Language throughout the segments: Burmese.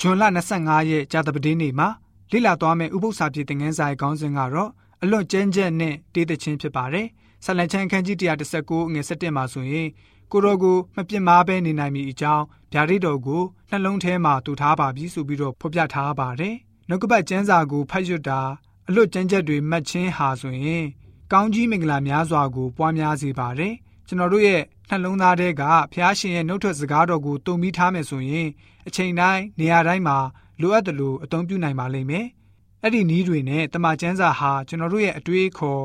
ဇွန်လ25ရက်ကြာသပတေးနေ့မှာလေ့လာသွားမယ့်ဥပုသ္စာပြေသင်ခန်းစာရဲ့ခေါင်းစဉ်ကတော့အလွန်ကျန်းကျက်နဲ့တေးသချင်းဖြစ်ပါတယ်။ဆလန်ချန်ခန်းကြီး119ငွေ7မှာဆိုရင်ကိုတော်ကိုမပြစ်မှားဘဲနေနိုင်မည်အကြောင်းဗျာဒိတ်တော်ကိုနှလုံးထဲမှာတူထားပါပြီဆိုပြီးတော့ဖော်ပြထားပါတယ်။နှုတ်ကပတ်ကျမ်းစာကိုဖတ်ရွတ်တာအလွတ်ကျမ်းချက်တွေမှတ်ချင်းဟာဆိုရင်ကောင်းကြီးမင်္ဂလာများစွာကိုပွားများစေပါတယ်။ ကျွန်တော်တို့ရဲ့နှလုံးသားထဲကဖျားရှင်ရဲ့နှုတ်ထွက်စကားတော်ကိုတုံပြီးထားမယ်ဆိုရင်အချိန်တိုင်းနေရာတိုင်းမှာလိုအပ်တယ်လို့အသုံးပြုနိုင်ပါလိမ့်မယ်။အဲ့ဒီနည်းတွေနဲ့တမန်ကျမ်းစာဟာကျွန်တော်တို့ရဲ့အတွေးခေါ်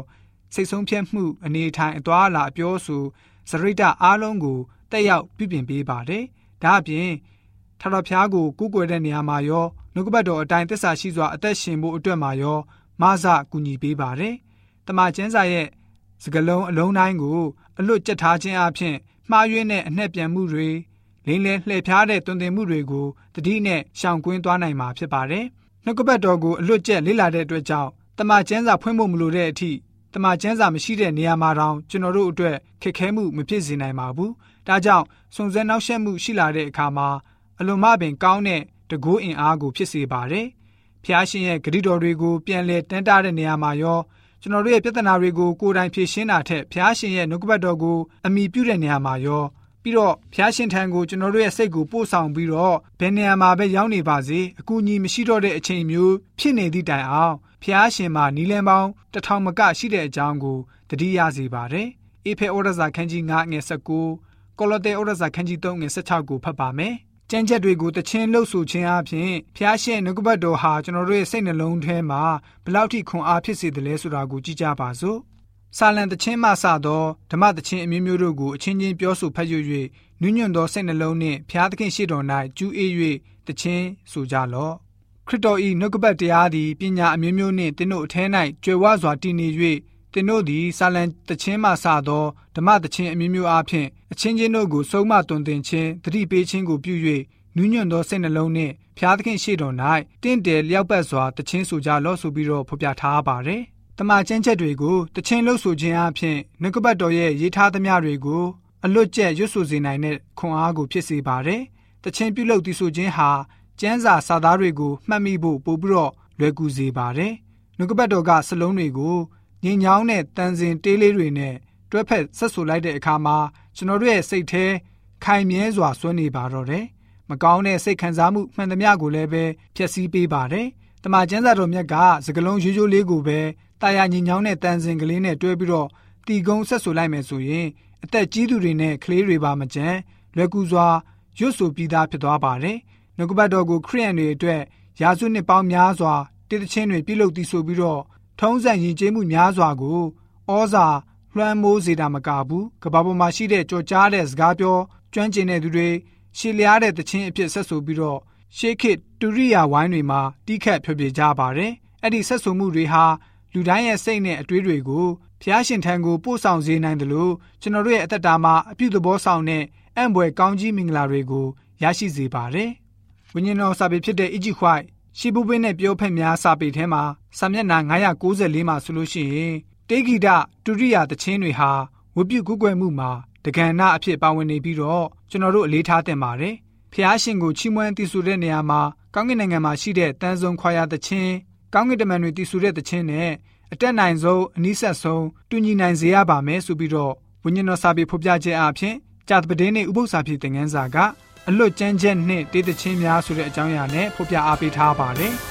စိတ်ဆုံးဖြတ်မှုအနေထိုင်အသွားအလာအပြောဆိုစရိတအားလုံးကိုတက်ရောက်ပြုပြင်ပေးပါတယ်။ဒါအပြင်ထတော်ဖျားကိုကူးကွယ်တဲ့နေရာမှာရောနှုတ်ကပတ်တော်အတိုင်းသစ္စာရှိစွာအသက်ရှင်ဖို့အတွက်မှာရောမဆကူညီပေးပါတယ်။တမန်ကျမ်းစာရဲ့ စကလုံးအလုံးတိုင်းကိုအလွတ်ကျက်ထားခြင်းအပြင်မှားယွင်းတဲ့အနှက်ပြန်မှုတွေလိမ့်လဲလှည့်ဖျားတဲ့တွင်တင်မှုတွေကိုတတိနဲ့ရှောင်ကွင်းသွားနိုင်မှာဖြစ်ပါတယ်။နှုတ်ကပတ်တော်ကိုအလွတ်ကျက်လေ့လာတဲ့အတွက်ကြောင့်တမန်ကျမ်းစာဖွင့်ဖို့မလိုတဲ့အထိတမန်ကျမ်းစာမရှိတဲ့နေရာမှာတောင်ကျွန်တော်တို့အတွက်ခက်ခဲမှုမဖြစ်စေနိုင်ပါဘူး။ဒါကြောင့်စုံစမ်းနှောက်ယှက်မှုရှိလာတဲ့အခါမှာအလွန်မှပင်ကောင်းတဲ့တကူအင်အားကိုဖြစ်စေပါတယ်။ဖျားရှင်ရဲ့ဂရုတော်တွေကိုပြန်လဲတန်းတားတဲ့နေရာမှာရော ကျွန်တော်တို့ရဲ့ပြဿနာတွေကိုကိုယ်တိုင်ဖြေရှင်းတာထက်ဖျားရှင်ရဲ့နှုတ်ကပတ်တော်ကိုအမိပြုတဲ့နေရာမှာရောပြီးတော့ဖျားရှင်ထံကိုကျွန်တော်တို့ရဲ့စိတ်ကိုပို့ဆောင်ပြီးတော့ဘယ်နေရာမှာပဲရောက်နေပါစေအကူအညီမရှိတော့တဲ့အချိန်မျိုးဖြစ်နေသည့်တိုင်အောင်ဖျားရှင်မှာနီလန်ပေါင်းတထောင်မကရှိတဲ့အကြောင်းကိုတတိယစေပါတယ်။အေဖေဩရဇာခန်းကြီး9ငွေ19ကောလသဲဩရဇာခန်းကြီး3ငွေ16ကိုဖတ်ပါမယ်။ ကြမ်းချက်တွေကိုတချင်းလှုပ်ဆူခြင်းအပြင်ဖျားရှင်နှုတ်ကပတ်တော်ဟာကျွန်တော်တို့ရဲ့စိတ်နှလုံးထဲမှာဘလောက်ထိခွန်အားဖြစ်စေတယ်လဲဆိုတာကိုကြည့်ကြပါစို့။စာလံတချင်းမှစသောဓမ္မတချင်းအမျိုးမျိုးတို့ကိုအချင်းချင်းပြောဆိုဖတ်ရ၍နုညွန့်သောစိတ်နှလုံးနှင့်ဖျားသခင်ရှိတော်၌ကျူးအေး၍တချင်းဆိုကြလော့ခရစ်တော်၏နှုတ်ကပတ်တရားသည်ပညာအမျိုးမျိုးနှင့်သင်တို့အထဲ၌ကြွယ်ဝစွာတည်နေ၍သင်တို့သည်စာလံတခြင်းမှစသောဓမ္မတခြင်းအမျိုးမျိုးအားဖြင့် အချင်းချင်းတို့ကိုဆုံးမတွင်တင်ခြင်းတတိပေးခြင်းကိုပြု၍နူးညွတ်သောစိတ်နှလုံးနှင့်ဖျားသခင်ရှေ့တော်၌တင့်တယ်လျောက်ပတ်စွာတခြင်းဆိုကြလော့ဆိုပြီးတော့ဖော်ပြထားပါတယ်။တမန်ကျမ်းချက်တွေကိုတခြင်းလို့ဆိုခြင်းအပြင်နှုတ်ကပတ်တော်ရဲ့ရေးထားသမျှတွေကိုအလွတ်ကျက်ရွတ်ဆိုစေနိုင်တဲ့ခွန်အားကိုဖြစ်စေပါတယ်။တခြင်းပြုလုပ်တည်ဆိုခြင်းဟာကျမ်းစာစာသားတွေကိုမှတ်မိဖို့ပို့ပြီးတော့လွယ်ကူစေပါတယ်။နှုတ်ကပတ်တော်ကစလုံးတွေကိုညင်ညောင်းတဲ့တန်စင်တေးလေးတွေနဲ့တွဲဖက်ဆက်ဆူလိုက်တဲ့အခါမှာ ကျွန်တော်တို့ရဲ့စိတ်ထဲခိုင်မြဲစွာဆွနေပါတော့တယ်။မကောင်းတဲ့စိတ်ခံစားမှုမှန်သမျှကိုလည်းပဲဖျက်ဆီးပေးပါတယ်။တမန်ကျမ်းစာတော်မြတ်ကစကလုံးရိုးရိုးလေးကိုပဲတာယာညင်ညောင်းတဲ့တန်စင်ကလေးနဲ့တွဲပြီးတော့တီကုန်းဆက်ဆူလိုက်မယ်ဆိုရင်အသက်ကြီးသူတွေနဲ့ကလေးတွေပါမကြမ်းလွယ်ကူစွာရွတ်ဆိုပြီးသားဖြစ်သွားပါတယ်။နှုတ်ကပတ်တော်ကိုခရိယန်တွေအတွက်ရာစုနှစ်ပေါင်းများစွာတည်တခြင်းတွေပြုလုပ်တည်ဆိုပြီးတော့ထုံးစံယဉ်ကျေးမှုများစွာကိုဩဇာ လွှမ်းမိုးစေတာမကဘူးကဘာပေါ်မှာရှိတဲ့ကြော်ကြားတဲ့စကားပြောကျွမ်းကျင်တဲ့သူတွေရှေလျားတဲ့တခြင်းအဖြစ်ဆက်ဆိုပြီးတော့ရှေးခေတ်တူရိယာဝိုင်းတွေမှာတိခတ်ဖြေပြကြပါတယ်အဲ့ဒီဆက်ဆိုမှုတွေဟာလူတိုင်းရဲ့စိတ်နဲ့အတွေးတွေကိုဖျားရှင်ထံကိုပို့ဆောင်စေနိုင်တယ်လို့ကျွန်တော်တို့ရဲ့အသက်တာမှာအပြုသဘောဆောင်တဲ့အံ့ဘွယ်ကောင်းကြီးမင်္ဂလာတွေကိုရရှိစေပါတယ်ဝိညာဉ်တော်စာပေဖြစ်တဲ့ Egypt White ရှီပူပင်းနဲ့ပြောဖက်များစာပေထဲမှာစာမျက်နှာ994မှာဆိုလို့ရှိရင် တေဂီတဒုတိယသချင်းတွေဟာဝပြုကူးကွယ်မှုမှာတက္ကနာအဖြစ်ပါဝင်နေပြီးတော့ကျွန်တော်တို့အလေးထားတင်ပါတယ်။ဖျားရှင်ကိုချီးမွမ်းတည်ဆူတဲ့နေရာမှာကောင်းကင်နိုင်ငံမှာရှိတဲ့တန်ဆုံခွာရသချင်းကောင်းကင်တမန်တွေတည်ဆူတဲ့သချင်းနဲ့အတက်နိုင်ဆုံးအနည်းဆက်ဆုံးတူညီနိုင်စေရပါမယ်ဆိုပြီးတော့ဝိညာဉ်တော်စာပေဖော်ပြခြင်းအပြင်ကြာတပဒင်းနဲ့ဥပုသ္စာဖြစ်တဲ့ငန်းစာကအလွတ်ကျန်းချက်နှင့်တေးသချင်းများဆိုတဲ့အကြောင်းအရာနဲ့ဖော်ပြအားပေးထားပါတယ်။